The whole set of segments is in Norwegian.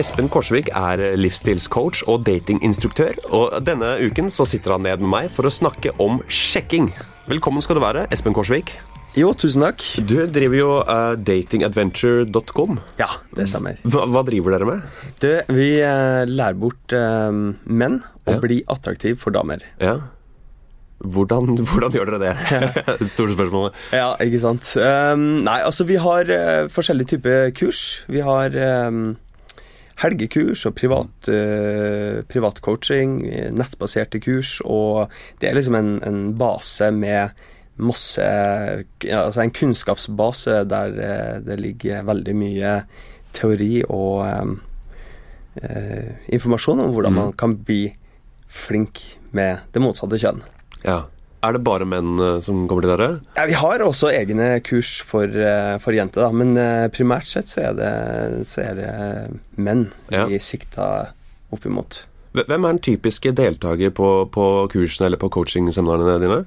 Espen Korsvik er livsstilscoach og datinginstruktør. Og denne uken så sitter han ned med meg for å snakke om sjekking. Velkommen skal du være, Espen Korsvik. Jo, tusen takk. Du driver jo uh, datingadventure.com. Ja, det stemmer. Hva, hva driver dere med? Du, vi uh, lærer bort uh, menn å Ja. bli attraktiv for damer. Ja. Hvordan, hvordan gjør dere det? Store spørsmålet. Ja, ikke sant. Um, nei, altså vi har uh, forskjellige typer kurs. Vi har um, helgekurs og privat, uh, privat, coaching, nettbaserte kurs, og det er liksom en, en base med masse Altså en kunnskapsbase der eh, det ligger veldig mye teori og um, eh, informasjon om hvordan Mhm. man kan bli flink med det motsatte kjønn. Ja. Er det bare menn eh, som kommer til dere? Ja, vi har også egne kurs for, eh, for jenter, da, men eh, primært sett så er det, så er det menn Ja. vi sikta opp imot. Hvem er den typiske deltaker på, på kursene eller på coachingseminarene dine?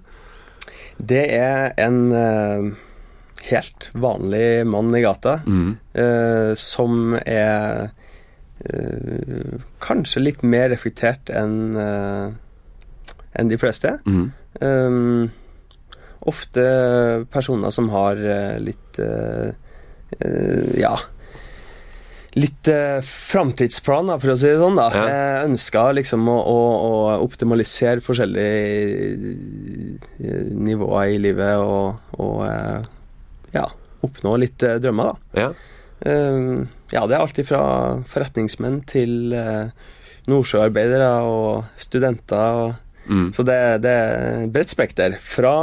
Det er en uh, helt vanlig mann i gata Mm. uh, som er uh, kanskje litt mer reflektert enn enn de fleste. Mm. Um, ofte personer som har eh, litt eh, eh, Ja Litt eh, framtidsplan, for å si det sånn. da Ja. Jeg Ønsker liksom å, å, å optimalisere forskjellige nivåer i livet og, og ja, oppnå litt eh, drømmer, da. Ja. Um, ja, det er alt fra forretningsmenn til uh, nordsjøarbeidere og studenter. Og, Mm. så det, det er bredt spekter. Fra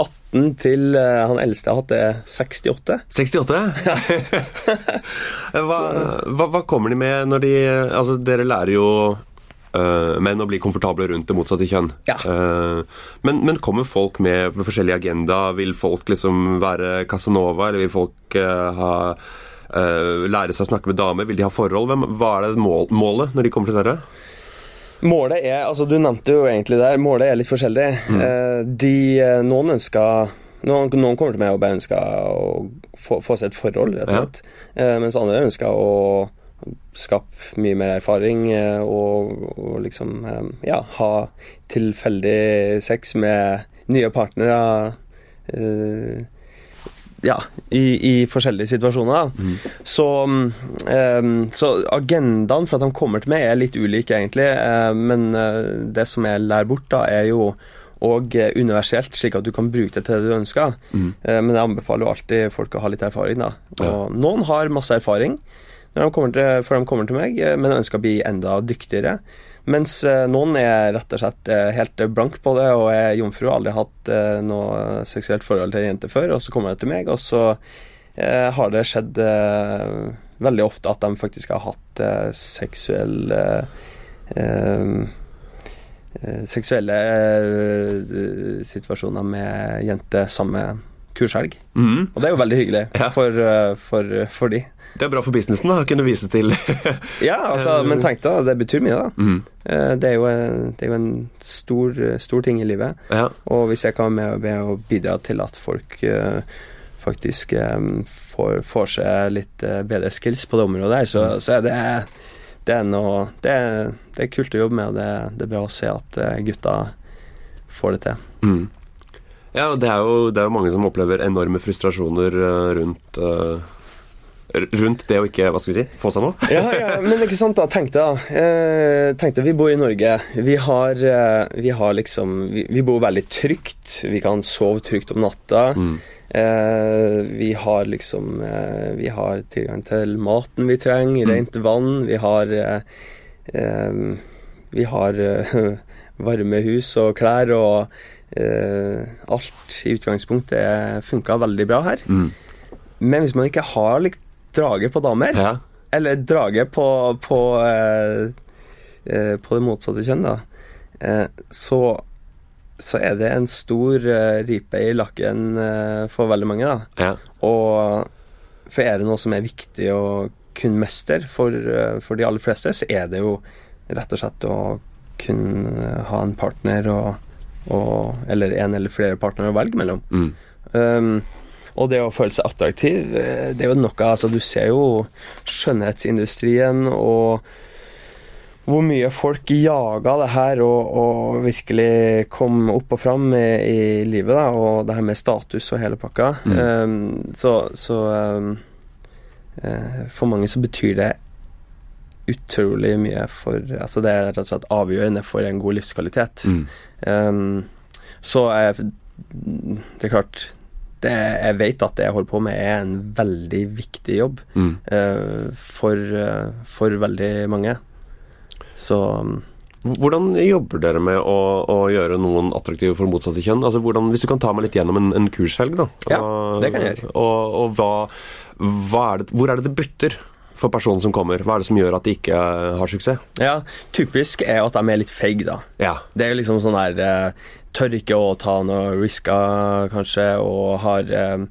18 til uh, han eldste jeg har hatt, er 68. 68? hva, hva, hva kommer de med når de Altså, dere lærer jo uh, menn å bli komfortable rundt det motsatte kjønn. Ja. Uh, men, men kommer folk med forskjellig agenda? Vil folk liksom være Casanova, eller vil folk ha lære seg å snakke med damer? Vil de ha forhold? Hvem, hva er det mål, målet når de kommer til dere? Målet er altså Du nevnte jo egentlig der, målet er litt forskjellig. Mm. de, eh, noen ønsker noen, noen kommer til meg og bare ønsker å få, få seg et forhold, rett og slett. Ja. mens andre ønsker å skape mye mer erfaring eh, og, og liksom eh, ja, ha tilfeldig sex med nye partnere. eh, ja, i, i forskjellige situasjoner. da. Så, um, så agendaen for at de kommer til meg, er litt ulik, egentlig. Uh, men uh, det som jeg lærer bort, da, er jo og eh, universelt, slik at du kan bruke det til det du ønsker. Eh, men jeg anbefaler jo alltid folk å ha litt erfaring. da. Ja. Og noen har masse erfaring de kommer til, før de kommer til meg, men ønsker å bli enda dyktigere. Mens eh, noen er rett og slett eh, helt blank på det og er jomfru, aldri hatt eh, noe seksuelt forhold til en jente før, og så kommer de til meg, og så har det skjedd veldig ofte at de faktisk har hatt seksuell Seksuelle situasjoner med jente samme kurshelg. Mm. Og det er jo veldig hyggelig Ja. for, for, for de. Det er bra for businessen da, å kunne vise til Ja, altså, men tenk da, det betyr mye, da. Mhm. Eh, Det er jo, det er jo en stor, stor ting i livet. Ja. Og hvis jeg kan være med, og bidra til at folk eh, faktisk eh, får, får seg litt bedre skills på det området der, så, så er det det er, noe, det, er, det er kult å jobbe med, og det, det er bra å se at gutta får det til. Mm. Ja, det er, jo, det er jo mange som opplever enorme frustrasjoner rundt r- Rundt det å ikke hva skal vi si, få seg noe. ja, ja, men ikke sant da, tenk deg eh, Tenk deg, vi bor i Norge Vi har, eh, vi har liksom vi, vi bor veldig trygt Vi kan sove trygt om natta Mm. eh, Vi har liksom eh, Vi har tilgang til maten vi trenger Mm. Rent vann Vi har Vi har varme hus og klær Og eh, alt i utgangspunktet funka veldig bra her Mm. Men hvis man ikke har litt drage på damer Ja. eller drage på, på, eh, eh, på det motsatte kjønn, da, eh, så, så er det en stor eh, ripe i lakken eh, for veldig mange. da. ja. Og for er det noe som er viktig å kunne mestre for, eh, for de aller fleste, så er det jo rett og slett å kunne ha en partner og, og Eller en eller flere partnere å velge mellom. Mm. Um, Og det å føle seg attraktiv, eh, det er jo noe Altså, du ser jo skjønnhetsindustrien og hvor mye folk jaga det her og, og virkelig kom opp og fram i, i, livet, da, og det her med status og hele pakka. Mm. Um, så, så um, uh, for mange så betyr det utrolig mye for Altså det er rett og slett avgjørende for en god livskvalitet. Mm. Um, så er det er klart det, jeg vet at det jeg holder på med, er en veldig viktig jobb mm. uh, for, uh, for veldig mange. Så um, hvordan jobber dere med å, å, gjøre noen attraktive for motsatte kjønn? Altså hvordan, Hvis du kan ta meg litt gjennom en, en kurshelg, da. Ja, det kan jeg gjøre. Og, og hva, hva er det, hvor er det det butter? For personen som kommer, Hva er det som gjør at de ikke har suksess? Ja, Typisk er at de er litt feige, da. Ja. Det er liksom sånn eh, Tør ikke å ta noe risker, kanskje, og har eh,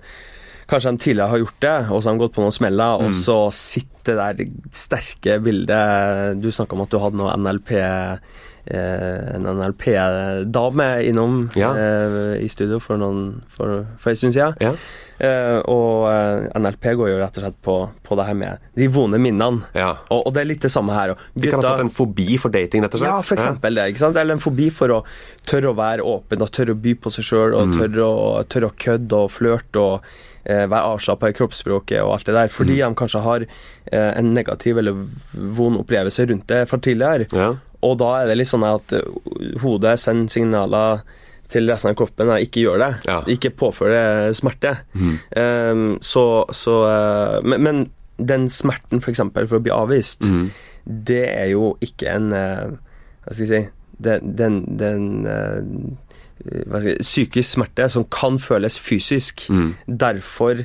Kanskje de tidligere har gjort det, og så har de gått på noen smeller, mm. og så sitter det der sterke bildet Du snakka om at du hadde noe NLP eh, en NLP-dame innom ja. eh, i studio for, noen, for, for en stund siden. Ja. Eh, og uh, NLP går jo rett og slett på, på det her med de vonde minnene. Ja. Og, og, det er litt det samme her. de kan ha fått en fobi for dating, rett og slett? Ja, for eksempel det. ikke sant? Eller en fobi for å tørre å være åpen og tørre å by på seg sjøl og mm. tørre, å, tørre å kødde og flørte og eh, være avslappa i kroppsspråket og alt det der, fordi mm. de kanskje har eh, en negativ eller vond opplevelse rundt det fra tidligere. Ja. Og da er det litt sånn at eh, hodet sender signaler til resten av kroppen at ikke gjør det. Ja. Ikke påfør det smerte. Mm. Um, så, så uh, men, men, den smerten, f.eks., for, for å bli avvist, mm. det er jo ikke en uh, Hva skal jeg si Den, den, den uh, si, psykisk smerte som kan føles fysisk. Mm. Derfor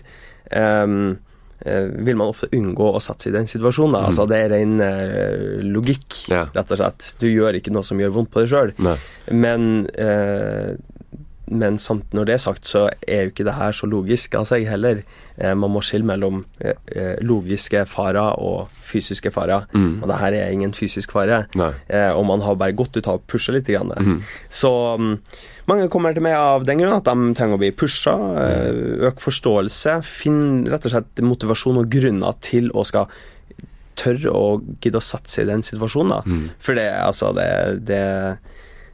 um, vil man ofte unngå å satse i den situasjonen. Mm. Altså, det er ren uh, logikk, ja. rett og slett. Du gjør ikke noe som gjør vondt på deg sjøl. Men uh, men samt når det er sagt, så er jo ikke det her så logisk av seg heller. Eh, man må skille mellom eh, eh, logiske farer og fysiske farer. Mm. Og det her er ingen fysisk fare. Eh, og man har bare gått ut av å pushe litt. Grann. Mm. Så um, mange kommer til meg av den grunn at de trenger å bli pusha. Øke forståelse. Finne rett og slett motivasjon og grunner til å skal tørre å gidde å sette seg i den situasjonen. Mm. For det, altså, det, det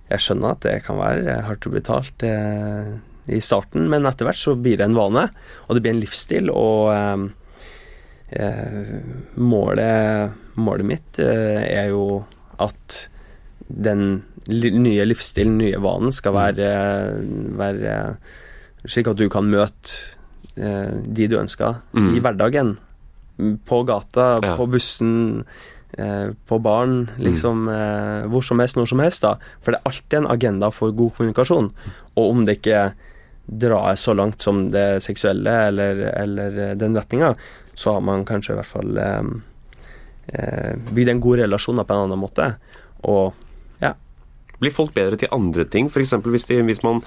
jeg skjønner at det kan være hardt å bli talt eh, i starten, men etter hvert så blir det en vane, og det blir en livsstil. Og eh, eh målet, målet, mitt eh, er jo at den nye livsstilen, nye vanen, skal være, være slik at du kan møte eh, de du ønsker mm. i hverdagen. På gata, ja. på bussen, Eh, på barn, liksom eh, hvor som helst, når som helst. da. For det er alltid en agenda for god kommunikasjon. Og om det ikke drar så langt som det seksuelle eller, eller den retninga, så har man kanskje i hvert fall eh, eh bygd en god relasjon på en annen måte. Og ja. Blir folk bedre til andre ting? F.eks. Hvis, hvis man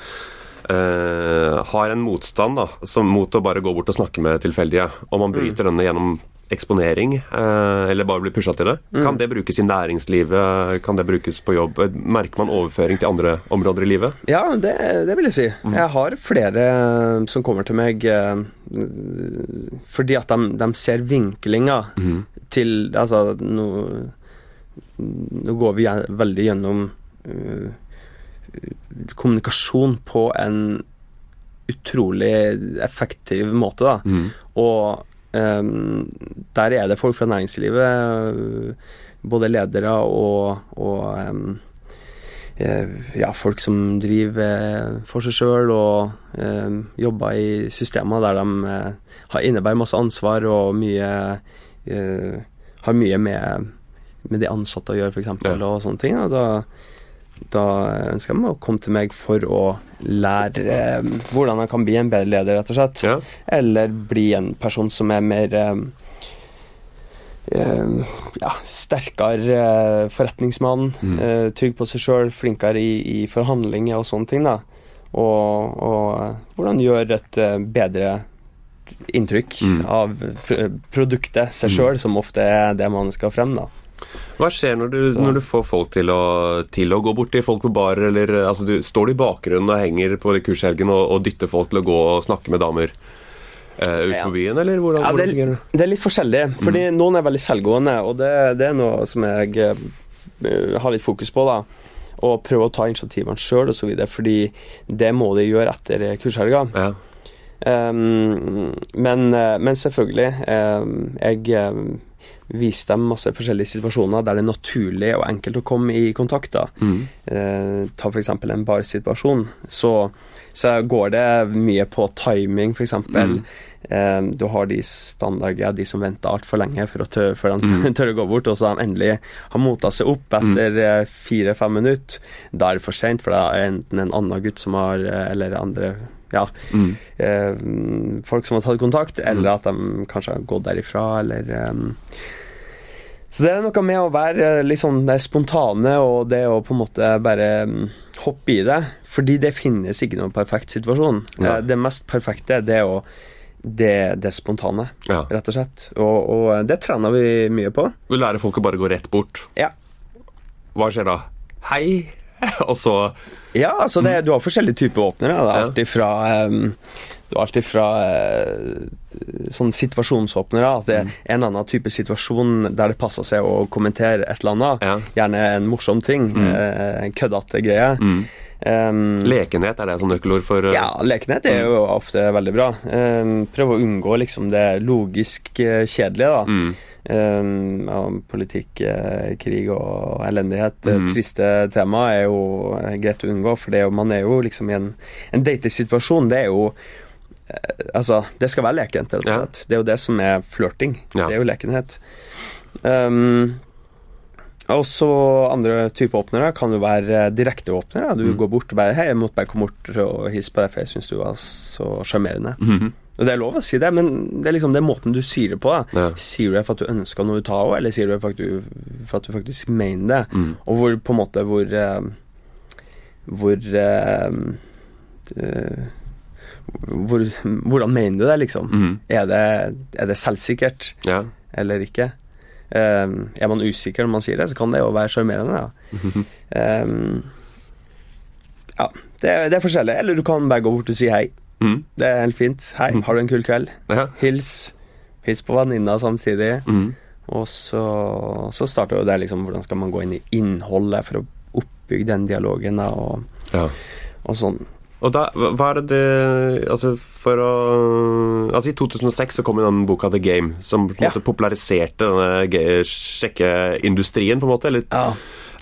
Uh, har en motstand da, som, mot å bare gå bort og snakke med tilfeldige, og man bryter mm. denne gjennom eksponering, eh, eller bare bli pusha til det. Mm. Kan det brukes i næringslivet? Kan det brukes på jobb? Merker man overføring til andre områder i livet? Ja, det, det vil jeg si. Mm. Jeg har flere som kommer til meg eh, fordi at de, de ser vinklinga mm. til Altså, nå, nå, går vi veldig gjennom uh, kommunikasjon på en utrolig effektiv måte, da. Mm. Og der er det folk fra næringslivet, både ledere og, og um, ja, folk som driver for seg sjøl og um, jobber i systemer der de uh, innebærer masse ansvar og mye uh, Har mye med, med de ansatte å gjøre, f.eks., ja. og sånne ting. Og da da ønsker jeg meg å komme til meg for å lære eh, hvordan jeg kan bli en bedre leder, rett og slett. Ja. Eller bli en person som er mer eh, eh ja, sterkere eh, forretningsmann. Mm. Eh, trygg på seg sjøl, flinkere i, i, forhandlinger og sånne ting. da. Og, og hvordan gjøre et bedre inntrykk mm. av produktet seg sjøl, mm. som ofte er det man skal frem. da. Hva skjer når du, når du får folk til å, til å, gå bort til folk på barer, eller altså du, står du i bakgrunnen og henger på kurshelgen og, og dytter folk til å gå og snakke med damer? eh, ut på byen, eller hvordan, Ja, det, hvordan er, det? det er litt forskjellig, fordi noen er veldig selvgående, og det, det er noe som jeg uh, har litt fokus på, da. Og prøve å ta initiativene sjøl osv., fordi det må de gjøre etter kurshelga. Ja. Um, men, eh, men selvfølgelig, um, jeg viste dem masse forskjellige situasjoner der det er naturlig og enkelt å komme i kontakt. da. Mm. Eh, ta f.eks. en barsituasjon. Så, så går det mye på timing, f.eks. Mm. Eh, du har de standardgreia, de som venter altfor lenge for tør, før de Mm. tør å gå bort, og så de endelig har mota seg opp etter eh, fire-fem minutter. Da er det for seint, for det er enten en annen gutt som har eh, Eller andre ja, Mm. eh, folk som har tatt kontakt, eller at de kanskje har gått derifra, eller eh, Så det er noe med å være eh, sånn det spontane, og det å på en måte bare mm, hoppe i det. Fordi det finnes ikke noen perfekt situasjon. Ja. Eh, Det mest perfekte, det er å det, det spontane, Ja. rett og slett. Og, og det trener vi mye på. Du lærer folk å bare gå rett bort. Ja. Hva skjer da? Hei! Og så Ja, altså det, du har forskjellige typer åpnere. Det er alltid fra um, Du har alt ifra uh, sånn situasjonsåpnere. At det er en annen type situasjon der det passer seg å kommentere et eller annet. Ja. Gjerne en morsom ting. mm. En køddete greie. mm. Um, Lekenhet, er det et sånt nøkkelord for uh, ja, lekenhet er jo ofte veldig bra. Um, prøv å unngå liksom det logisk eh, kjedelige, da. Mm. Um, politikk, eh, krig og elendighet. Mhm. Triste tema er jo eh, greit å unngå, for det er jo, man er jo liksom i en, en datesituasjon. Det er jo eh, Altså, det skal være lekent, rett og Ja. Det er jo det som er flørting. Ja. Det er jo lekenhet. Um, og så andre typer åpnere kan jo være direkteåpnere. Du Mm. går bort og bare 'Hei, jeg måtte bare komme bort og hilse på deg, for jeg syns du var så sjarmerende'. Mhm. Og Det er lov å si det, men det er liksom den måten du sier det på. Ja. Sier du det for at du ønsker noe ut av eller sier du det for at du, for at du faktisk mener det? Mm. Og hvor på en måte hvor eh, Hvor eh, eh, hvor, Hvordan mener du det, liksom? Mm. Er, det, er det selvsikkert Ja. eller ikke? Eh, er man usikker når man sier det, så kan det jo være sjarmerende. Ja. Eh, ja, det, det er forskjellig. Eller du kan bare gå bort og si hei. Mhm. Det er helt fint. Hei, har du en kul kveld? Ja. Hils. Hils på venninna samtidig. Mm. Og så, så starter jo det liksom hvordan skal man gå inn i innholdet for å oppbygge den dialogen da, og, ja. og sånn. Og da, hva er det det Altså, for å Altså, i 2006 så kom jo den boka The Game, som på en Ja. måte populariserte denne sjekkeindustrien, på en måte. Eller Ja.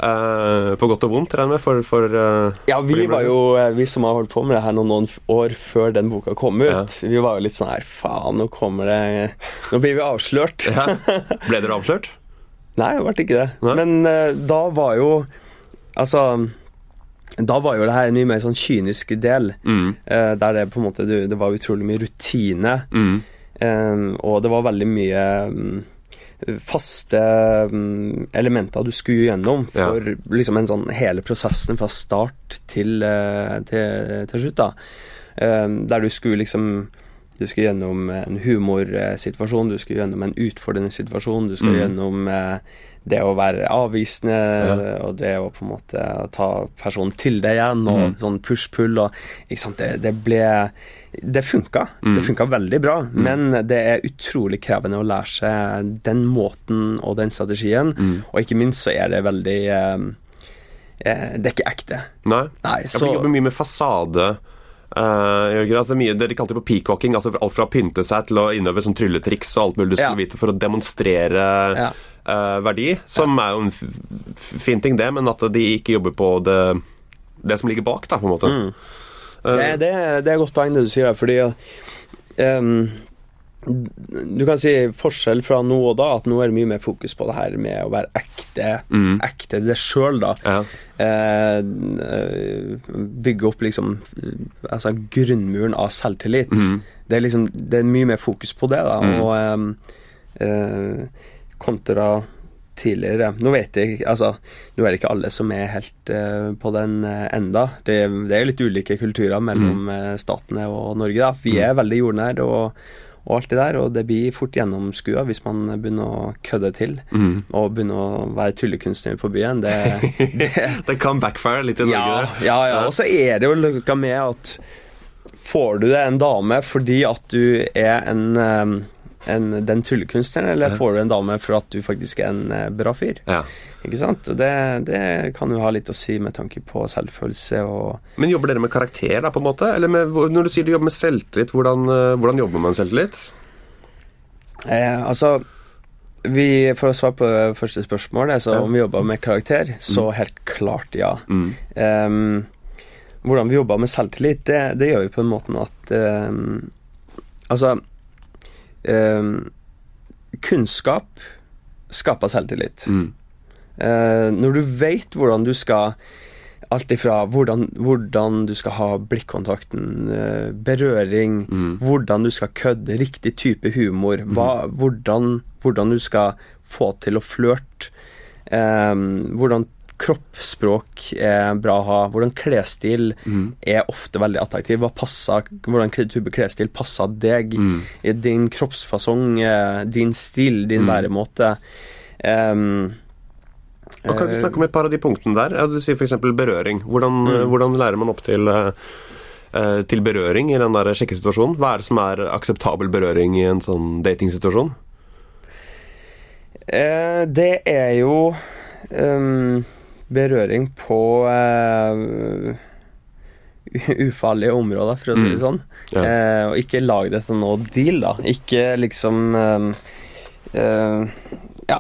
Eh, på godt og vondt, regner jeg med, for, for uh, Ja, vi for var jo eh, Vi som har holdt på med det her noen, noen år før den boka kom ut, Ja. vi var jo litt sånn her Faen, nå kommer det Nå blir vi avslørt. ja. Ble dere avslørt? Nei, det ble ikke det. Nei? Men uh, da var jo Altså Da var jo det her en mye mer sånn kynisk del, Mm. der det på en måte det, det var utrolig mye rutine. Mm. Um, og det var veldig mye um, faste um, elementer du skulle gjennom Ja. for liksom en sånn hele prosessen fra start til, uh, til, til slutt. da um, Der du skulle liksom Du skulle gjennom en humorsituasjon, du skulle gjennom en utfordrende situasjon, du skulle Mm. gjennom uh, det å være avvisende, Ja. og det å på en måte ta personen til deg igjen, og Mm. sånn push-pull og Ikke sant, det, det ble Det funka. Mm. Det funka veldig bra, men det er utrolig krevende å lære seg den måten og den strategien, Mm. og ikke minst så er det veldig eh, eh, Det er ikke ekte. Nei? Nei, så... Jeg jobber mye med fasade. Uh, Jørgen, altså det er mye, Dere kalte det på peacocking, altså alt fra å pynte seg til å innøve sånn trylletriks og alt mulig du skulle Ja. vite for å demonstrere Ja. uh, verdi, som er jo en fin ting, det, men at de ikke jobber på det, det som ligger bak, da, på en måte. Mm. Eh, det, det, det er et godt poeng, det du sier, der, fordi um, Du kan si forskjell fra nå og da, at nå er det mye mer fokus på det her med å være ekte, Mm. ekte det sjøl, da. ja. eh, bygge opp liksom altså grunnmuren av selvtillit. Mm. Det er liksom Det er mye mer fokus på det, da. mm. Og eh, kontra tidligere Nå vet jeg Altså, nå er det ikke alle som er helt uh, på den eh, enda. Det, det er litt ulike kulturer mellom mm. statene og Norge, da. Vi er veldig jordnære og, og alt det der, og det blir fort gjennomskua hvis man begynner å kødde til. mm. Og begynner å være tullekunstner på byen. Det, det, Det kan backfire litt i Norge. ja, ja, ja. Og så er det jo noe med at Får du deg en dame fordi at du er en, eh, en den tullekunstneren, eller får du en dame for at du faktisk er en eh, bra fyr? Ja. Ikke sant? Det, det kan jo ha litt å si med tanke på selvfølelse og Men jobber dere med karakter, da, på en måte? Eller med, når du sier du jobber med selvtillit, hvordan, eh, hvordan jobber man med selvtillit? eh, Altså vi, For å svare på det første spørsmålet, så Ja. om vi jobber med karakter, så helt klart ja. Mm. Ehm, hvordan vi jobber med selvtillit, det, det gjør vi på den måten at ehm, Altså ehm, Kunnskap skaper selvtillit. Mm. Eh, når du vet hvordan du skal Alt ifra hvordan, hvordan du skal ha blikkontakten, eh, berøring, Mm. hvordan du skal kødde, riktig type humor, hva, hvordan, hvordan du skal få til å flørte, eh, hvordan kroppsspråk er bra å ha, hvordan klesstil Mm. er ofte veldig attraktiv. Hva passer, hvordan type klesstil passer deg, Mm. i din kroppsfasong, eh, din stil, din Mm. væremåte. Um, Og kan vi snakke om et par av de punktene der? Ja, du sier f.eks. berøring. Hvordan, Mm. hvordan lærer man opp til, eh, eh, til berøring i den der sjekkesituasjonen? Hva er det som er akseptabel berøring i en sånn datingsituasjon? Eh, det er jo ehm, berøring på eh, ufarlige områder, for å si det Mm. sånn. Ja. Eh, og ikke lag det til noe deal, da. Ikke liksom ehm, eh, Ja.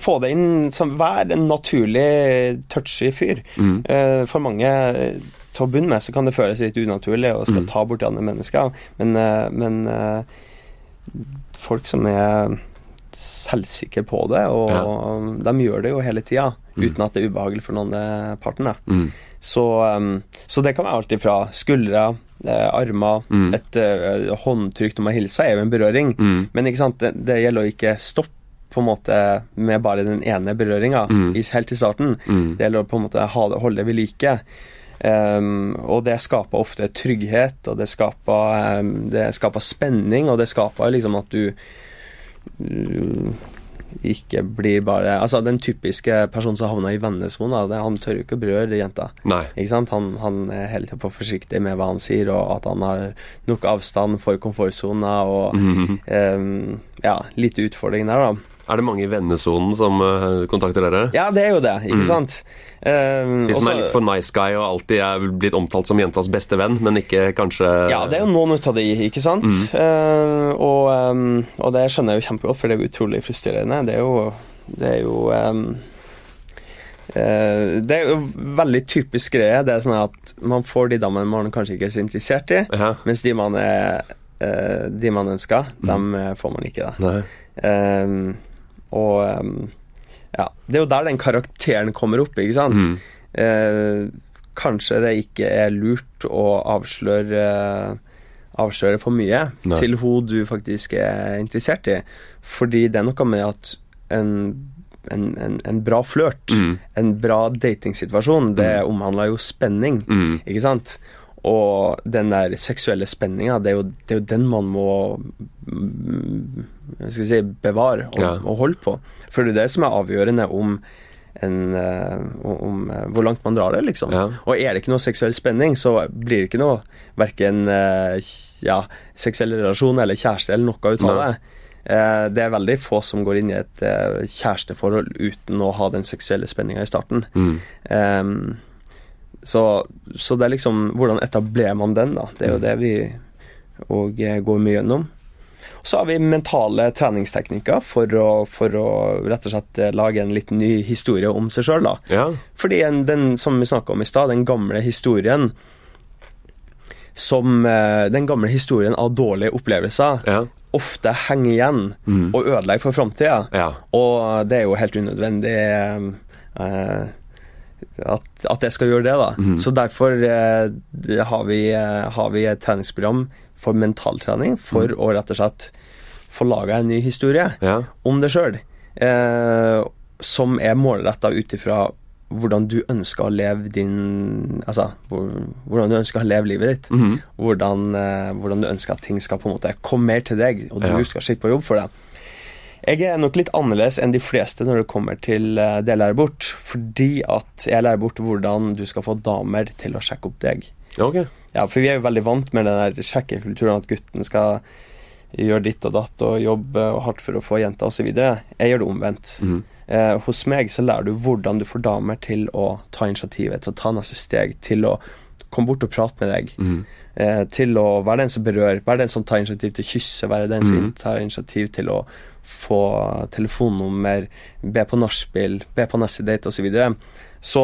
Få det inn som Vær en naturlig touchy fyr. Mm. Eh, for mange eh, til å begynne med så kan det føles litt unaturlig å skal Mm. ta bort andre mennesker, men, eh, men eh, folk som er selvsikre på det, og de gjør det jo hele tida Mm. uten at det er ubehagelig for noen andre parten. Mm. Så, um, så det kan være alt ifra skuldre, eh, armer, Mm. et eh, håndtrykk når man hilser, er jo en berøring. Mm. Men ikke det, det gjelder å ikke stoppe på en måte med bare den ene berøringa Mm. helt i starten. Det gjelder å på en måte holde det ved like. Um, og det skaper ofte trygghet, og det skaper, um, det skaper spenning, og det skaper liksom at du ikke blir bare Altså, den typiske personen som havner i vennesona, han tør jo ikke å berøre jenta. Nei. Ikke sant? Han, han er hele tida på forsiktig med hva han sier, og at han har nok avstand for komfortsona, og Mhm. um, ja, lite utfordring der, da. Er det mange i vennesonen som eh, kontakter dere? Ja, det er jo det, ikke Mm. sant? Um, De som også- er litt for nice guy og alltid er blitt omtalt som jentas beste venn, men ikke kanskje Ja, det er jo noen ut av de, ikke sant? Mm. Uh, og, um, og det skjønner jeg jo kjempegodt, for det er jo utrolig frustrerende. Det er jo, det er jo um, Det er jo veldig typisk greie. Det er sånn at man får de damene man kanskje ikke er så interessert i, Ja. mens de man, er, eh, de man ønsker, Mm. dem får man ikke. da. Um, og ja, det er jo der den karakteren kommer opp, ikke sant? Mm. Eh, kanskje det ikke er lurt å avsløre Avsløre for mye Nei. til hun du faktisk er interessert i. Fordi det er noe med at en, en, en, en bra flørt, Mm. en bra datingsituasjon, det omhandler jo spenning, Mm. ikke sant? Og den der seksuelle spenninga, det, det er jo den man må mm, si, bevare og, Ja. og holde på. For det er det som er avgjørende om, en, eh, om eh, hvor langt man drar det, liksom. Ja. Og er det ikke noe seksuell spenning, så blir det ikke noe verken eh, ja, seksuell relasjon eller kjæreste eller noe ut av det. Det er veldig få som går inn i et kjæresteforhold uten å ha den seksuelle spenninga i starten. Mm. Ehm, så, så det er liksom Hvordan etablerer man den, da? Det er jo Mm. det vi og eh, går mye gjennom. Så har vi mentale treningsteknikker for å, for å rett og slett eh, lage en liten ny historie om seg sjøl. Ja. Fordi en, den som vi snakka om i stad, den gamle historien som eh, Den gamle historien av dårlige opplevelser Ja. ofte henger igjen Mm. og ødelegger for framtida. Ja. Og det er jo helt unødvendig eh, at, at jeg skal gjøre det, da. Mm. Så derfor eh, har, vi, eh, har vi et treningsprogram for mentaltrening for mm. å rett og slett få laga en ny historie Ja. om deg sjøl, eh, som er målretta ut ifra hvordan du ønsker å leve din Altså hvor, hvordan du ønsker å leve livet ditt. Mhm. Hvordan, eh, hvordan du ønsker at ting skal på en måte komme mer til deg, og du Ja. skal slippe på jobb for det. Jeg er nok litt annerledes enn de fleste når det kommer til eh, det jeg lærer bort, fordi at jeg lærer bort hvordan du skal få damer til å sjekke opp deg. Ja. Ja, for vi er jo veldig vant med den der sjekkekulturen at gutten skal gjøre ditt og datt og jobbe og hardt for å få jenta osv. Jeg gjør det omvendt. Mhm. Eh, hos meg så lærer du hvordan du får damer til å ta initiativet, til å ta neste steg, til å komme bort og prate med deg. Mhm. Eh, til å være den som berører, være den som tar initiativ til å kysse, være den som Mhm. tar initiativ til å få telefonnummer, be på nachspiel, be på neste date osv. Så, videre. så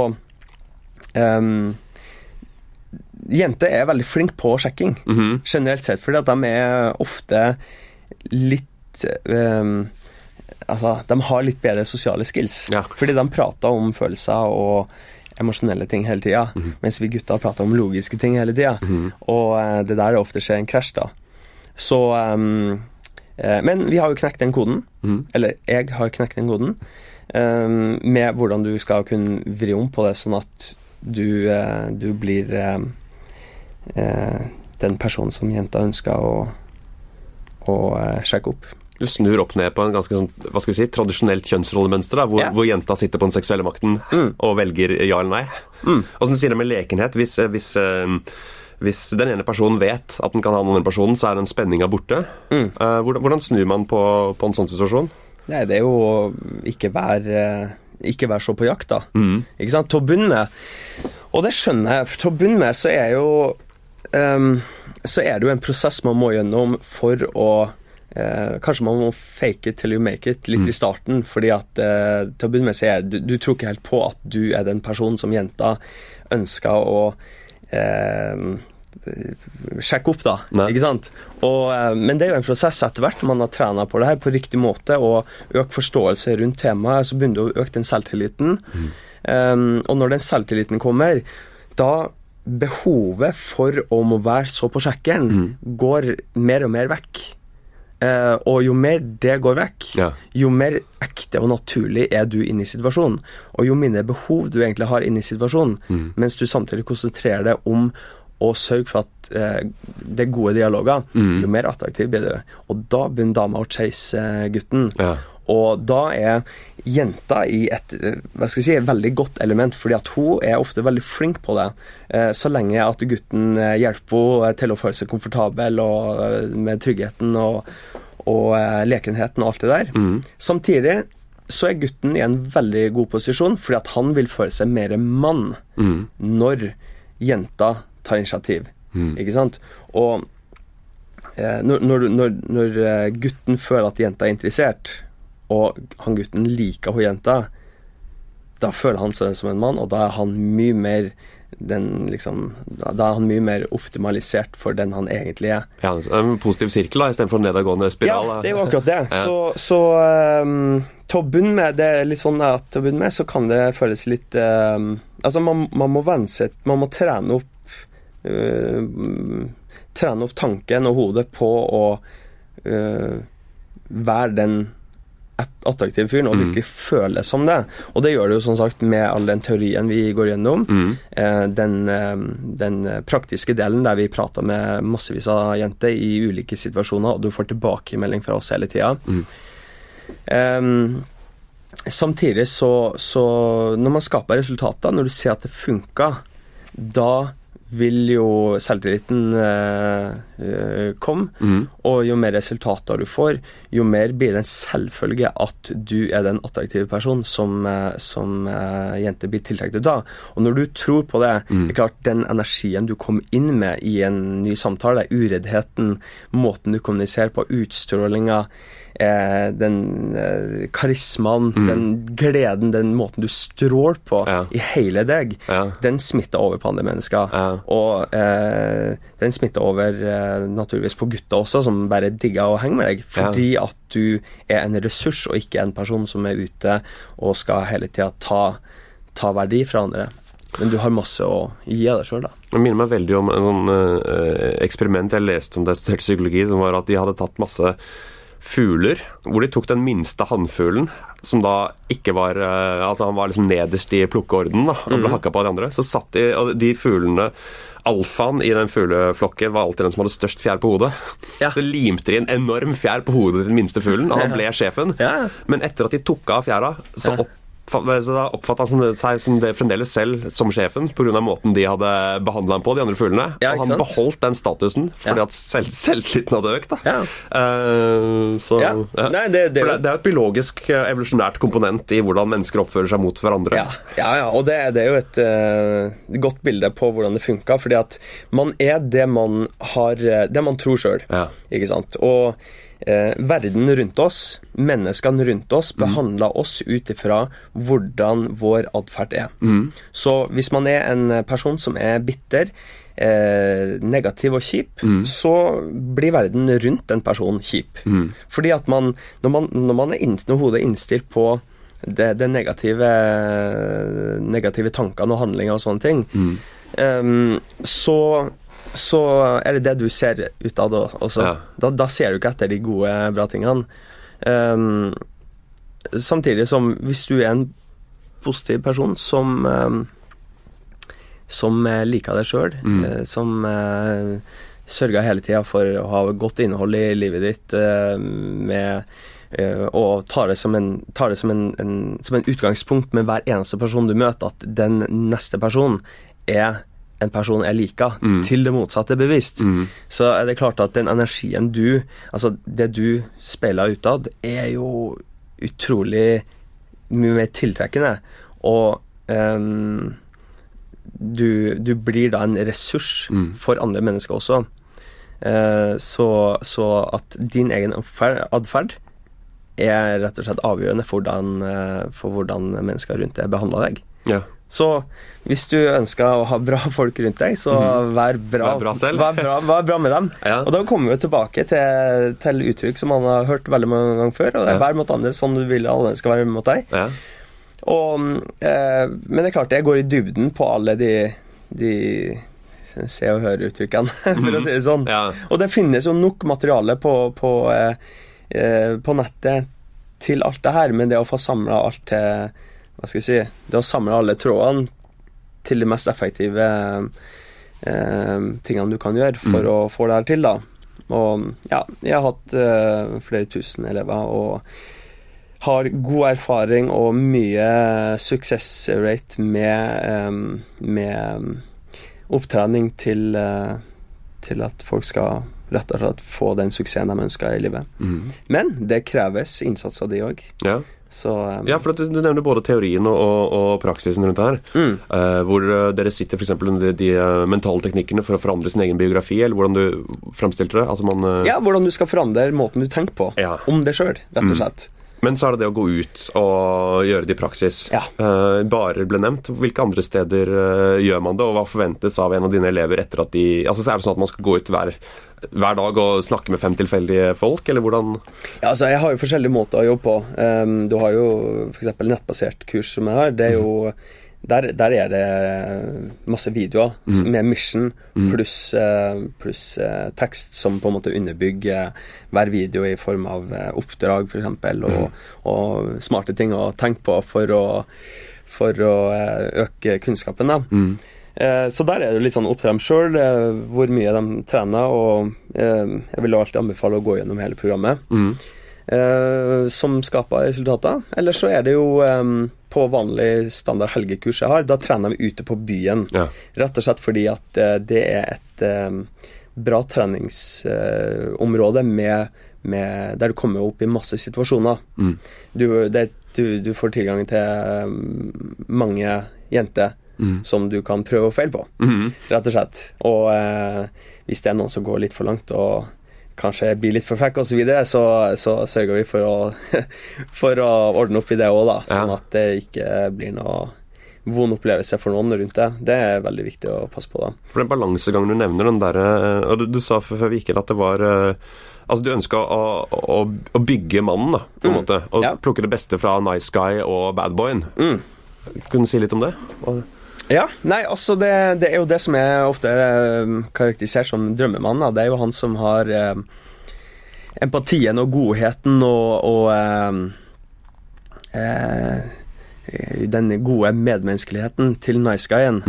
um, Jenter er veldig flinke på sjekking Mhm. generelt sett, fordi at de er ofte litt um, Altså, de har litt bedre sosiale skills. Ja. Fordi de prater om følelser og emosjonelle ting hele tida, Mhm. mens vi gutter prater om logiske ting hele tida. Og eh, det der er ofte skjer en krasj, da. Så eh, Men vi har jo knekt den koden. Mm. Eller jeg har knekt den koden. ehm, med hvordan du skal kunne vri om på det, sånn at du, eh, du blir eh, eh, den personen som jenta ønsker å, å eh, sjekke opp. Du snur opp ned på en ganske sånn, hva skal vi si, tradisjonelt kjønnsrollemønster, da, hvor, yeah. hvor jenta sitter på den seksuelle makten Mm. og velger ja eller nei. Og så sier det med lekenhet. Hvis, eh, hvis, eh, hvis den ene personen vet at den kan ha den andre personen, så er den spenninga borte. Mm. Eh, hvordan, hvordan snur man på, på en sånn situasjon? Nei, det er jo å ikke være eh, ikke være så på jakt, da. Mm. Ikke sant? Til å begynne med. Og det skjønner jeg. Til å begynne med så er jo um, Så er det jo en prosess man må gjennom for å eh, Kanskje man må fake it till you make it litt i starten, fordi at eh, til å begynne med så er du, du tror ikke helt på at du er den personen som jenta ønsker å sjekke opp, da. Nei. Ikke sant? Og, eh, men det er jo en prosess etter hvert man har trena på det her på riktig måte og økt forståelse rundt temaet, så begynner du å øke den selvtilliten. Um, og når den selvtilliten kommer, da behovet for å må være så på sjekkeren går mer og mer vekk. Eh, og jo mer det går vekk, Ja. jo mer ekte og naturlig er du inne i situasjonen. Og jo mindre behov du egentlig har inne i situasjonen, mens du samtidig konsentrerer deg om å sørge for at uh, det er gode dialoger, jo mer attraktiv blir du. Og da begynner dama å chase eh, gutten. Ja. Og da er jenta i et eh, hva skal jeg si, veldig godt element, fordi at hun er ofte veldig flink på det. Eh, Så lenge at gutten eh, hjelper henne til å føle seg komfortabel og med tryggheten og, og lekenheten og alt det der. Samtidig så er gutten i en veldig god posisjon, fordi at han vil føle seg mer mann Mm. når jenta tar initiativ. Ikke sant? Og når, når, når, gutten føler at jenta er interessert, og han gutten liker hun jenta, da føler han seg som en mann, og da er han mye mer den liksom Da er han mye mer optimalisert for den han egentlig er. Ja, en positiv sirkel da, istedenfor en nedadgående spiral. Ja, det er jo akkurat det. Ja. Så, så um, til å begynne med det er litt sånn at til å begynne med så kan det føles litt um, Altså, man, man må venne Man må trene opp uh, Trene opp tanken og hodet på å uh, være den at- attraktive fyren og virkelig føle som det. Og det gjør det jo som sagt med all den teorien vi går gjennom. Eh, den, eh, den praktiske delen der vi prater med massevis av jenter i ulike situasjoner, og du får tilbakemelding fra oss hele tida. Em, samtidig så, så Når man skaper resultater, når du ser at det funker, da vil jo selvtilliten eh, komme. komme. Og jo mer resultater du får, jo mer blir det en selvfølge at du er den attraktive personen som, eh, som eh, jenter blir tiltrukket av. Og når du tror på det, det er klart den energien du kom inn med i en ny samtale, ureddheten, måten du kommuniserer på, utstrålinga, eh, den eh, karismaen, den gleden, den måten du stråler på Ja. i hele deg, Ja. den smitter over på andre mennesker. Ja. Og eh, den smitter over eh, naturligvis på gutter også, som bare digger å henge med deg. Fordi at du er en ressurs, og ikke en person som er ute og skal hele tida ta, ta verdi fra andre. Men du har masse å gi av deg sjøl, da. Det minner meg veldig om en sånn eh, eksperiment jeg leste om det jeg studerte psykologi, som var at de hadde tatt masse fugler, hvor de tok den minste hannfuglen, som da ikke var eh, Altså han var liksom nederst i plukkeordenen, da, og ble hakka på av de andre. Så satt de og de fuglene Alfaen i den fugleflokken var alltid den som hadde størst fjær på hodet. Ja. Så limte de en enorm fjær på hodet til den minste fuglen, og han ble sjefen. Ja. Men etter at de tok av fjæra, så opp oppfatta seg som det fremdeles selv som sjefen pga. måten de hadde behandla ham på, de andre fuglene. Ja, og han sant? beholdt den statusen fordi Ja. at selv, selvtilliten hadde økt. Ja. Uh, så, Ja. Nei, det- det det, det er et biologisk, eh, evolusjonært komponent i hvordan mennesker oppfører seg mot hverandre. Ja, ja, ja. og det, det er jo et uh, godt bilde på hvordan det funka. Fordi at man er det man har Det man tror sjøl. Ja. Ikke sant? Og eh, verden rundt oss, menneskene rundt oss, behandler oss ut ifra hvordan vår atferd er. Så hvis man er en person som er bitter, eh, negativ og kjip, så blir verden rundt den personen kjip. Fordi at man Når, man, når, man er når hodet er innstilt på det, det negative, negative tankene og handlinger og sånne ting, em, så så er det det du ser ut av det også. Ja. Da, da ser du ikke etter de gode, bra tingene. Um, samtidig som hvis du er en positiv person som um, som eh, liker deg sjøl, Mm. som uh, sørger hele tida for å ha godt innhold i livet ditt uh, med eh, og tar det som, en, tar det som, en, en, som en utgangspunkt med hver eneste person du møter, at den neste personen er en person jeg liker, til det motsatte er bevist. Så er det klart at den energien du Altså, det du speiler utad, er jo utrolig mye mer tiltrekkende. Og um, du, du blir da en ressurs for andre mennesker også. Uh, så, så at din egen atferd er rett og slett avgjørende for hvordan, eh, for hvordan mennesker rundt deg behandler deg. Ja. Så hvis du ønsker å ha bra folk rundt deg, så vær bra, Vær bra selv. Vær bra, vær bra med dem. Ja. Og da kommer vi tilbake til, til uttrykk som man har hørt veldig mange ganger før. Og det er Ja. vær mot andre sånn du vil alle skal være mot deg. Ja. Og, eh, men det er klart, jeg går i dybden på alle de, de se- og høre-uttrykkene, for å si det sånn. Og det finnes jo nok materiale på, på, eh, eh, på nettet til alt det her, men det å få samla alt til Hva skal jeg si Det å samle alle trådene til de mest effektive eh, tingene du kan gjøre for å få det her til, da. Og ja, jeg har hatt eh, flere tusen elever og har god erfaring og mye suksessrate med, eh, med opptrening til, eh, til at folk skal rett og slett få den suksessen de ønsker i livet. Mm. Men det kreves innsats av de òg. Ja. Så um... Ja, for at du, du nevner både teorien og, og, og praksisen rundt her. Mm. Uh, hvor eh, dere sitter f.eks. under de, de eh, mentale teknikkene for å forandre sin egen biografi, eller hvordan du framstilte det. Altså man, uh... ja, hvordan du skal forandre måten du tenker på Ja. om det sjøl, rett og slett. Men så er det det å gå ut og gjøre det i praksis. Ja. Uh, barer ble nevnt. Hvilke andre steder uh, gjør man det, og hva forventes av en av dine elever etter at de Altså, så Er det sånn at man skal gå ut hver, hver dag og snakke med fem tilfeldige folk, eller hvordan Ja, altså, jeg har jo forskjellige måter å jobbe på. Um, du har jo f.eks. nettbasert kurs som jeg har. Det er jo der, der er det masse videoer med mission pluss plus, pluss, eh, tekst som på en måte underbygger hver video i form av eh, oppdrag, f.eks., og, og smarte ting å tenke på for å, for å eh, øke kunnskapen. da. Eh, Så der er det litt sånn opp til dem sjøl hvor mye de trener, og eh, jeg vil alltid anbefale å gå gjennom hele programmet. eh, Som skaper resultater. Eller så er det jo eh, på vanlig standard helgekurs jeg har, da trener vi ute på byen. Ja. Rett og slett fordi at eh, det er et eh, bra treningsområde med, med, der du kommer opp i masse situasjoner. Du, det, du, du får tilgang til eh, mange jenter som du kan prøve og feile på, rett og slett. Og eh, hvis det er noen som går litt for langt og kanskje blir litt for frekk osv., så, videre, så så sørger vi for å, for å ordne opp i det òg, da. Sånn at det ikke blir noe vond opplevelse for noen rundt det. Det er veldig viktig å passe på, da. For den balansegangen du nevner, den derre eh, Og du, du sa før vi gikk inn at det var eh, Altså, du ønska å, å, å bygge mannen, da, på en måte. Og Ja. plukke det beste fra nice guy og bad boyen. Kunne du si litt om det? Og, Ja, nei, altså det, det er jo det som er ofte eh, karakterisert som drømmemannen. Det er jo han som har eh, empatien og godheten og, og eh, eh, den gode medmenneskeligheten til nice guyen.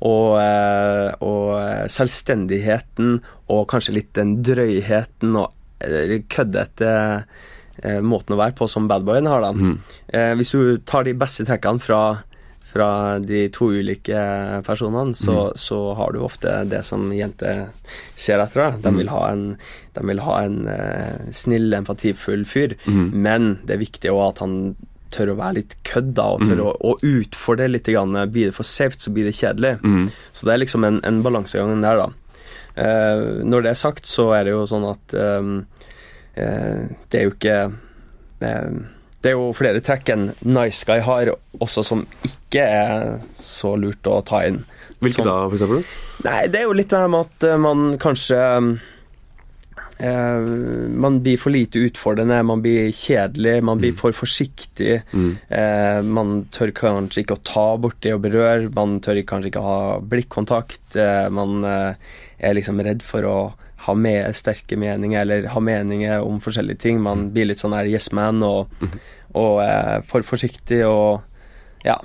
Og, eh, og selvstendigheten og kanskje litt den drøyheten og køddete eh, måten å være på som badboyen har, da. Mm. Eh, hvis du tar de beste trekkene fra, fra de to ulike personene, så, Mm. så har du ofte det som jenter ser etter. De Mm. vil ha en, de vil ha en uh, snill, empatifull fyr, Mm. men det er viktig også at han tør å være litt kødd, da, og tør Mm. å, å utfordre litt. Grann. Blir det for safe, så blir det kjedelig. Mm. Så det er liksom en, en balansegang der, da. Uh, når det er sagt, så er det jo sånn at eh, det er jo ikke Det er jo flere trekk enn Nice Guy har, også som ikke er så lurt å ta inn. Hvilke da, for eksempel? Nei, det er jo litt det her med at eh, man kanskje eh, Man blir for lite utfordrende, man blir kjedelig, man blir for forsiktig. Mm. Eh, man tør kanskje ikke å ta borti og berøre, man tør kanskje ikke å ha blikkontakt. Eh, man eh, er liksom redd for å ha med sterke meninger, eller ha meninger om forskjellige ting. Man blir litt sånn her yes man og, og er for forsiktig og Ja.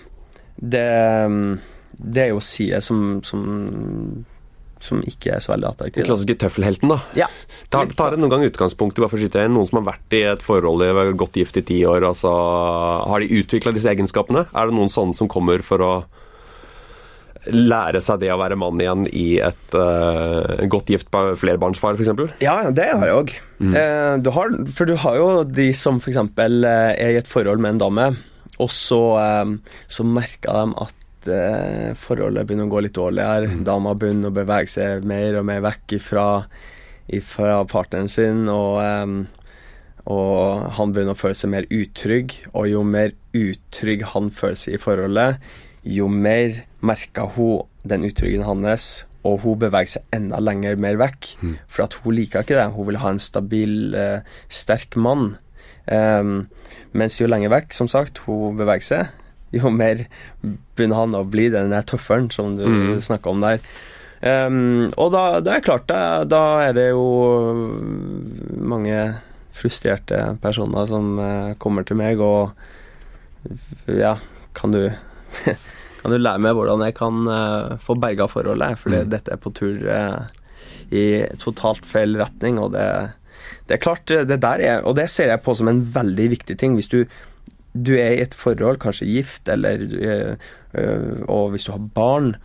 Det, det er jo sider som, som som ikke er så veldig Den klassiske tøffelhelten, da. Ja. Tar, tar det noen gang utgangspunkt i bare for å skyte inn, noen som har vært i et forhold i godt gift i ti år, altså, har de utvikla disse egenskapene? Er det noen sånne som kommer for å lære seg det å være mann igjen i et uh, godt gift ba- flerbarnsfar, f.eks.? Ja, det har jeg òg. Eh, du har, for du har jo de som f.eks. Eh, er i et forhold med en dame, og så, eh, så merker de at eh, forholdet begynner å gå litt dårligere. Dama begynner å bevege seg mer og mer vekk ifra, ifra partneren sin, og, eh, og han begynner å føle seg mer utrygg. Og jo mer utrygg han føler seg i forholdet, jo mer merker hun den utryggheten hans, og hun beveger seg enda lenger mer vekk. For at hun liker ikke det. Hun vil ha en stabil, eh, sterk mann. Um, mens jo lenger vekk, som sagt, hun beveger seg, jo mer begynner han å bli den der tøfferen som du Mm. snakka om der. Um, og da, da er det klart, da, da er det jo mange frustrerte personer som eh, kommer til meg og Ja, kan du Kan du lære meg hvordan jeg kan uh, få berga forholdet? For Mm. dette er på tur uh, i totalt feil retning, og det, det er klart, eh, det der er Og det ser jeg på som en veldig viktig ting. Hvis du, du er i et forhold, kanskje gift, eller eh, Og hvis du har barn,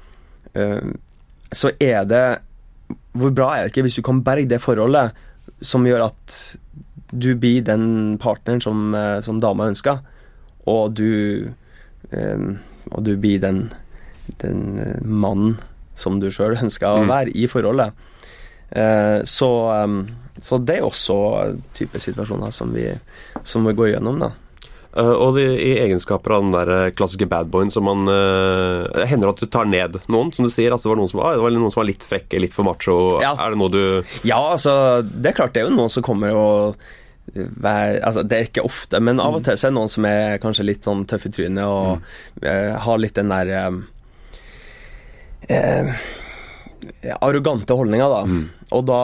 så er det Hvor bra er det ikke hvis du kan berge det forholdet som gjør at du blir den partneren som, som dama ønsker, og du eh, Og du blir den, den eh, mannen som du sjøl ønsker å Mm. være i forholdet. Eh, så, eh, så det er også type situasjoner som vi, som vi går gjennom, da. Uh, og de, i egenskaper av den der klassiske badboyen som man uh, Hender at du tar ned noen, som du sier? Altså, det, var noen som, ah, det var noen som var litt frekke, litt for macho. Ja. Er det noe du Ja, altså, det er klart det er jo noen som kommer og være, altså, Det er ikke ofte, men av og til så er det noen som er kanskje litt sånn tøff i trynet og eh, har litt den der uh, arrogante holdninga, da. Og da,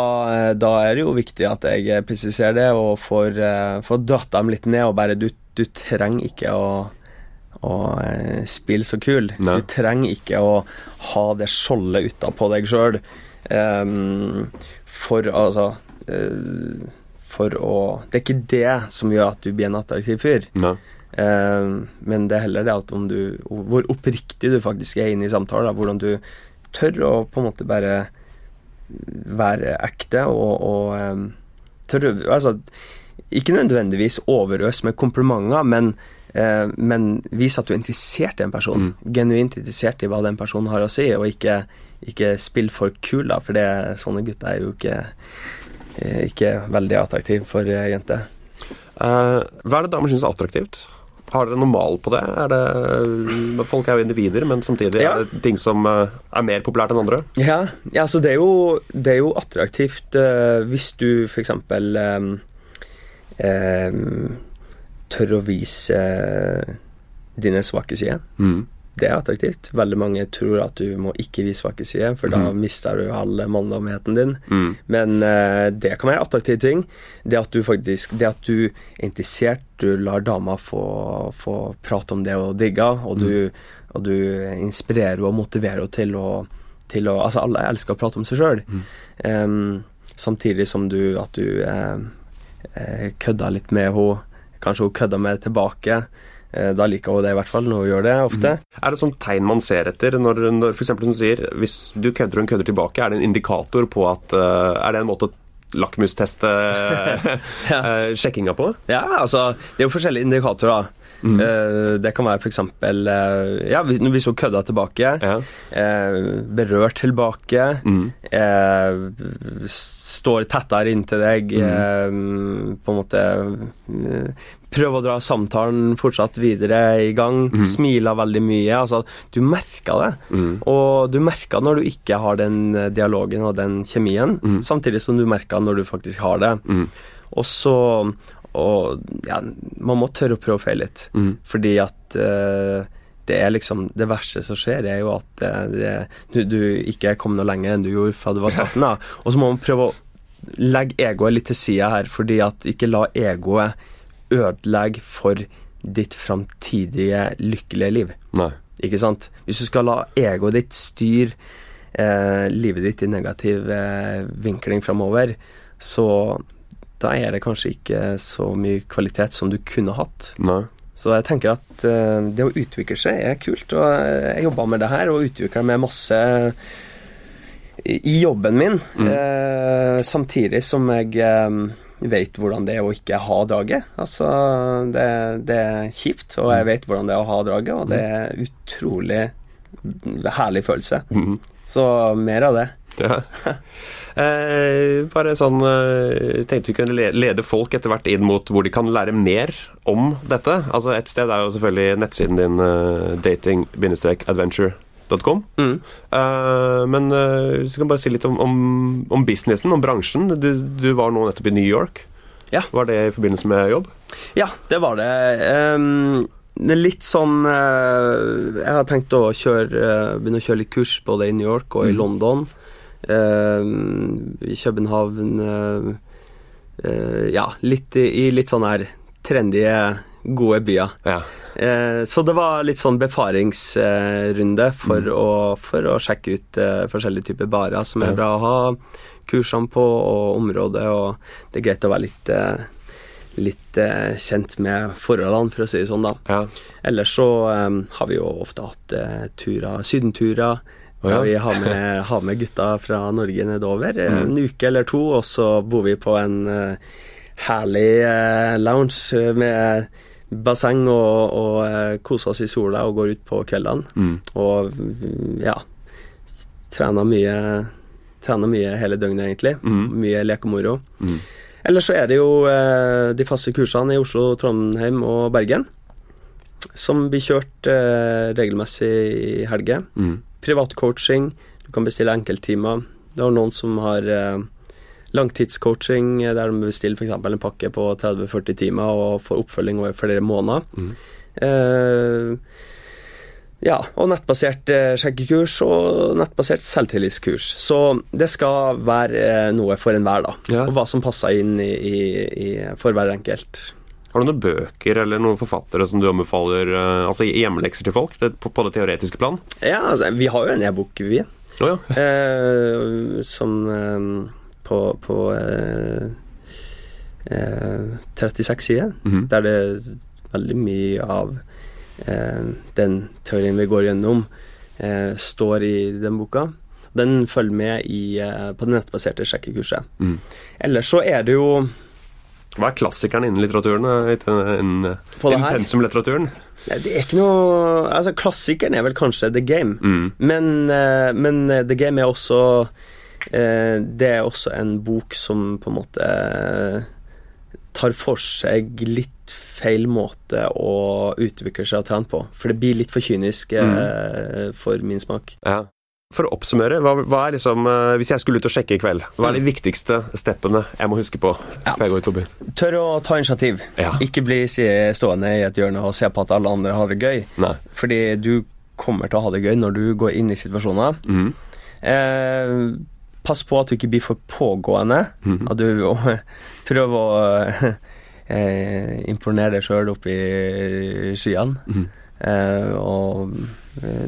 da er det jo viktig at jeg presiserer det og får, får dratt dem litt ned og bare Du, du trenger ikke å å spille så kul. Ne. Du trenger ikke å ha det skjoldet utapå deg sjøl for altså eh, For å Det er ikke det som gjør at du blir en attraktiv fyr. Nei. Uh, men det er heller det at om du Hvor oppriktig du faktisk er inne i samtaler. Hvordan du tør å på en måte bare være ekte og, og um, tør Altså ikke nødvendigvis overøs med komplimenter, men, uh, men vis at du er interessert i en person. Genuint interessert i hva den personen har å si, og ikke, ikke spill for kul, da, for det, sånne gutter er jo ikke, ikke veldig attraktiv for eh, jenter. Eh, hva er det damer syns er attraktivt? Har dere noe mal på det? Er det folk er jo individer, men samtidig Ja. er det ting som eh, er mer populært enn andre? Ja, ja altså det er jo, det er jo attraktivt uh, hvis du f.eks. Um, tør å vise uh, dine svake sider. Mm. Det er attraktivt. Veldig mange tror at du må ikke vise svake sider, for da mister du all manndomheten din. Mm. Men uh, det kan være attraktive ting. Det at du faktisk Det at du er interessert, du lar dama få, få prate om det og digge, og du, og du inspirerer og motiverer henne til å, til å Altså, alle elsker å prate om seg sjøl. samtidig som du at du uh, eh, kødda litt med henne. Kanskje hun kødda med det tilbake. Eh, da liker hun det i hvert fall, når hun gjør det ofte. Er det sånn tegn man ser etter når, når som du sier, hvis du kødder og hun kødder tilbake, er det en indikator på at eh, Er det en måte å lakmusteste Ja. eh, sjekkinga på? Ja, altså, det er jo forskjellige indikatorer. Mm. Det kan være f.eks. Ja, hvis hun kødda tilbake, Ja. berørt tilbake, Mm. står tettere inntil deg, Mm. på en måte Prøver å dra samtalen fortsatt videre i gang, smiler veldig mye. Altså, du merker det. Mm. Og du merker når du ikke har den eh, dialogen og den kjemien, Mm. samtidig som du merker når du faktisk har det. Mm. Og så og, ja, Man må tørre å prøve å feile litt. Mm. Fordi at eh, det er liksom Det verste som skjer, er jo at eh, det, du, du ikke er kommet noe lenger enn du gjorde fra det var starten av. Og så må man prøve å legge egoet litt til sida her, fordi at ikke la egoet ødelegge for ditt framtidige lykkelige liv. Nei. Ikke sant? Hvis du skal la egoet ditt styre eh, livet ditt i negativ eh, vinkling framover, så da er det kanskje ikke så mye kvalitet som du kunne hatt. Nei. Så jeg tenker at eh, det å utvikle seg er kult, og jeg jobba med det her og utvikla med masse i jobben min, eh, samtidig som jeg eh, vet hvordan det er å ikke ha draget. Altså, det, det er kjipt, og jeg vet hvordan det er å ha draget, og det er utrolig herlig følelse. Mm. Så mer av det. Ja. Eh, bare sånn eh, Tenkte vi kunne lede folk etter hvert inn mot hvor de kan lære mer om dette. Altså Et sted er jo selvfølgelig nettsiden din, uh, dating-adventure.com. Mm. Uh, men uh, så kan bare si litt om, om, om businessen, om bransjen. Du, du var nå nettopp i New York. Ja. Var det i forbindelse med jobb? Ja, det var det. Um, det er litt sånn uh, Jeg har tenkt å kjøre, begynne å kjøre litt kurs både i New York og i Mm. London. I København Ja, litt i, i litt sånn her trendy, gode byer. Ja. Eh, så det var litt sånn befaringsrunde for, Mm. å, for å sjekke ut eh, forskjellige typer barer som er Ja. bra å ha kursene på, og området, og det er greit å være litt, eh, litt eh, kjent med forholdene, for å si det sånn, da. ja. Ellers så eh, har vi jo ofte hatt eh, turer, sydenturer. Oh, ja. Der vi har med, har med gutta fra Norge nedover Mm. en uke eller to, og så bor vi på en eh, herlig lounge med basseng og, og eh, koser oss i sola og går ut på kveldene. Mm. Og ja Trener mye, trener mye hele døgnet, egentlig. Mm. Mye lek og moro. Mm. Ellers så er det jo eh, de faste kursene i Oslo, Trondheim og Bergen. Som blir kjørt eh, regelmessig i helger. Mm. Privatcoaching. Du kan bestille enkelttimer. Det er noen som har eh, langtidscoaching, eh, der de bestiller f.eks. en pakke på 30-40 timer og får oppfølging over flere måneder. Mm. Eh, ja, og nettbasert eh, sjekkekurs og nettbasert selvtillitskurs. Så det skal være eh, noe for enhver, da. Ja. Og hva som passer inn i, i, i, for hver enkelt. Har du noen bøker eller noen forfattere som du anbefaler Altså hjemmelekser til folk på, på det teoretiske plan? Ja, altså, vi har jo en e-bok, vi, Oh, ja. eh, som eh, på, på eh, eh, 36 sider, Mhm. der det er veldig mye av eh, den teorien vi går gjennom, eh, står i den boka. Den følger med i, eh, på det nettbaserte sjekkekurset. Mm. Ellers så er det jo Hva er klassikeren innen litteraturen? Innen, På det innen her? pensumlitteraturen? Det er ikke noe Altså, klassikeren er vel kanskje The Game. Mm. Men, men The Game er også Det er også en bok som på en måte eh, tar for seg litt feil måte å utvikle seg og trene på. For det blir litt for kynisk mm. for min smak. Ja. For å oppsummere, hva, hva er liksom eh, Hvis jeg skulle ut og sjekke i kveld, hva er de viktigste steppene jeg må huske på Ja. før jeg går ut på byen? Tør å ta initiativ. Ja. Ikke bli stående i et hjørne og se på at alle andre har det gøy. Nei. Fordi du kommer til å ha det gøy når du går inn i situasjoner. Mm. Eh, pass på at du ikke blir for pågående. Mhm. At du prøver å eh, imponere deg sjøl opp i skyene. Mhm. Eh, og,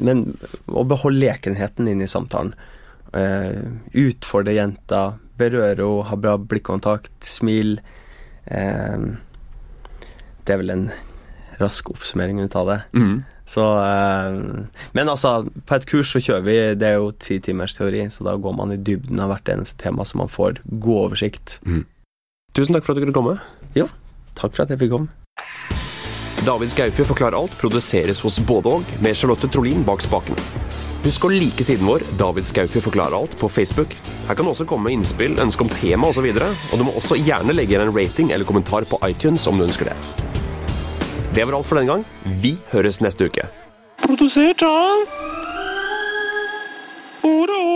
men å beholde lekenheten inn i samtalen. Eh, utfordre jenta, berøre henne, ha bra blikkontakt, smil. eh, Det er vel en rask oppsummering ut av det. Mhm. Så eh, Men altså, på et kurs så kjører vi Det er jo ti timers teori, så da går man i dybden av hvert eneste tema, så man får god oversikt. Tusen takk for at du kunne komme. Takk for at jeg fikk komme. David Skaufjord forklarer alt produseres hos både og, med Charlotte Trolin bak spakene. Husk å like siden vår, David Skaufjord forklarer alt, på Facebook. Her kan du også komme med innspill, ønske om tema osv., og, så og du må også gjerne legge igjen en rating eller kommentar på iTunes om du ønsker det. Det var alt for denne gang. Vi høres neste uke. Produsert av Oro.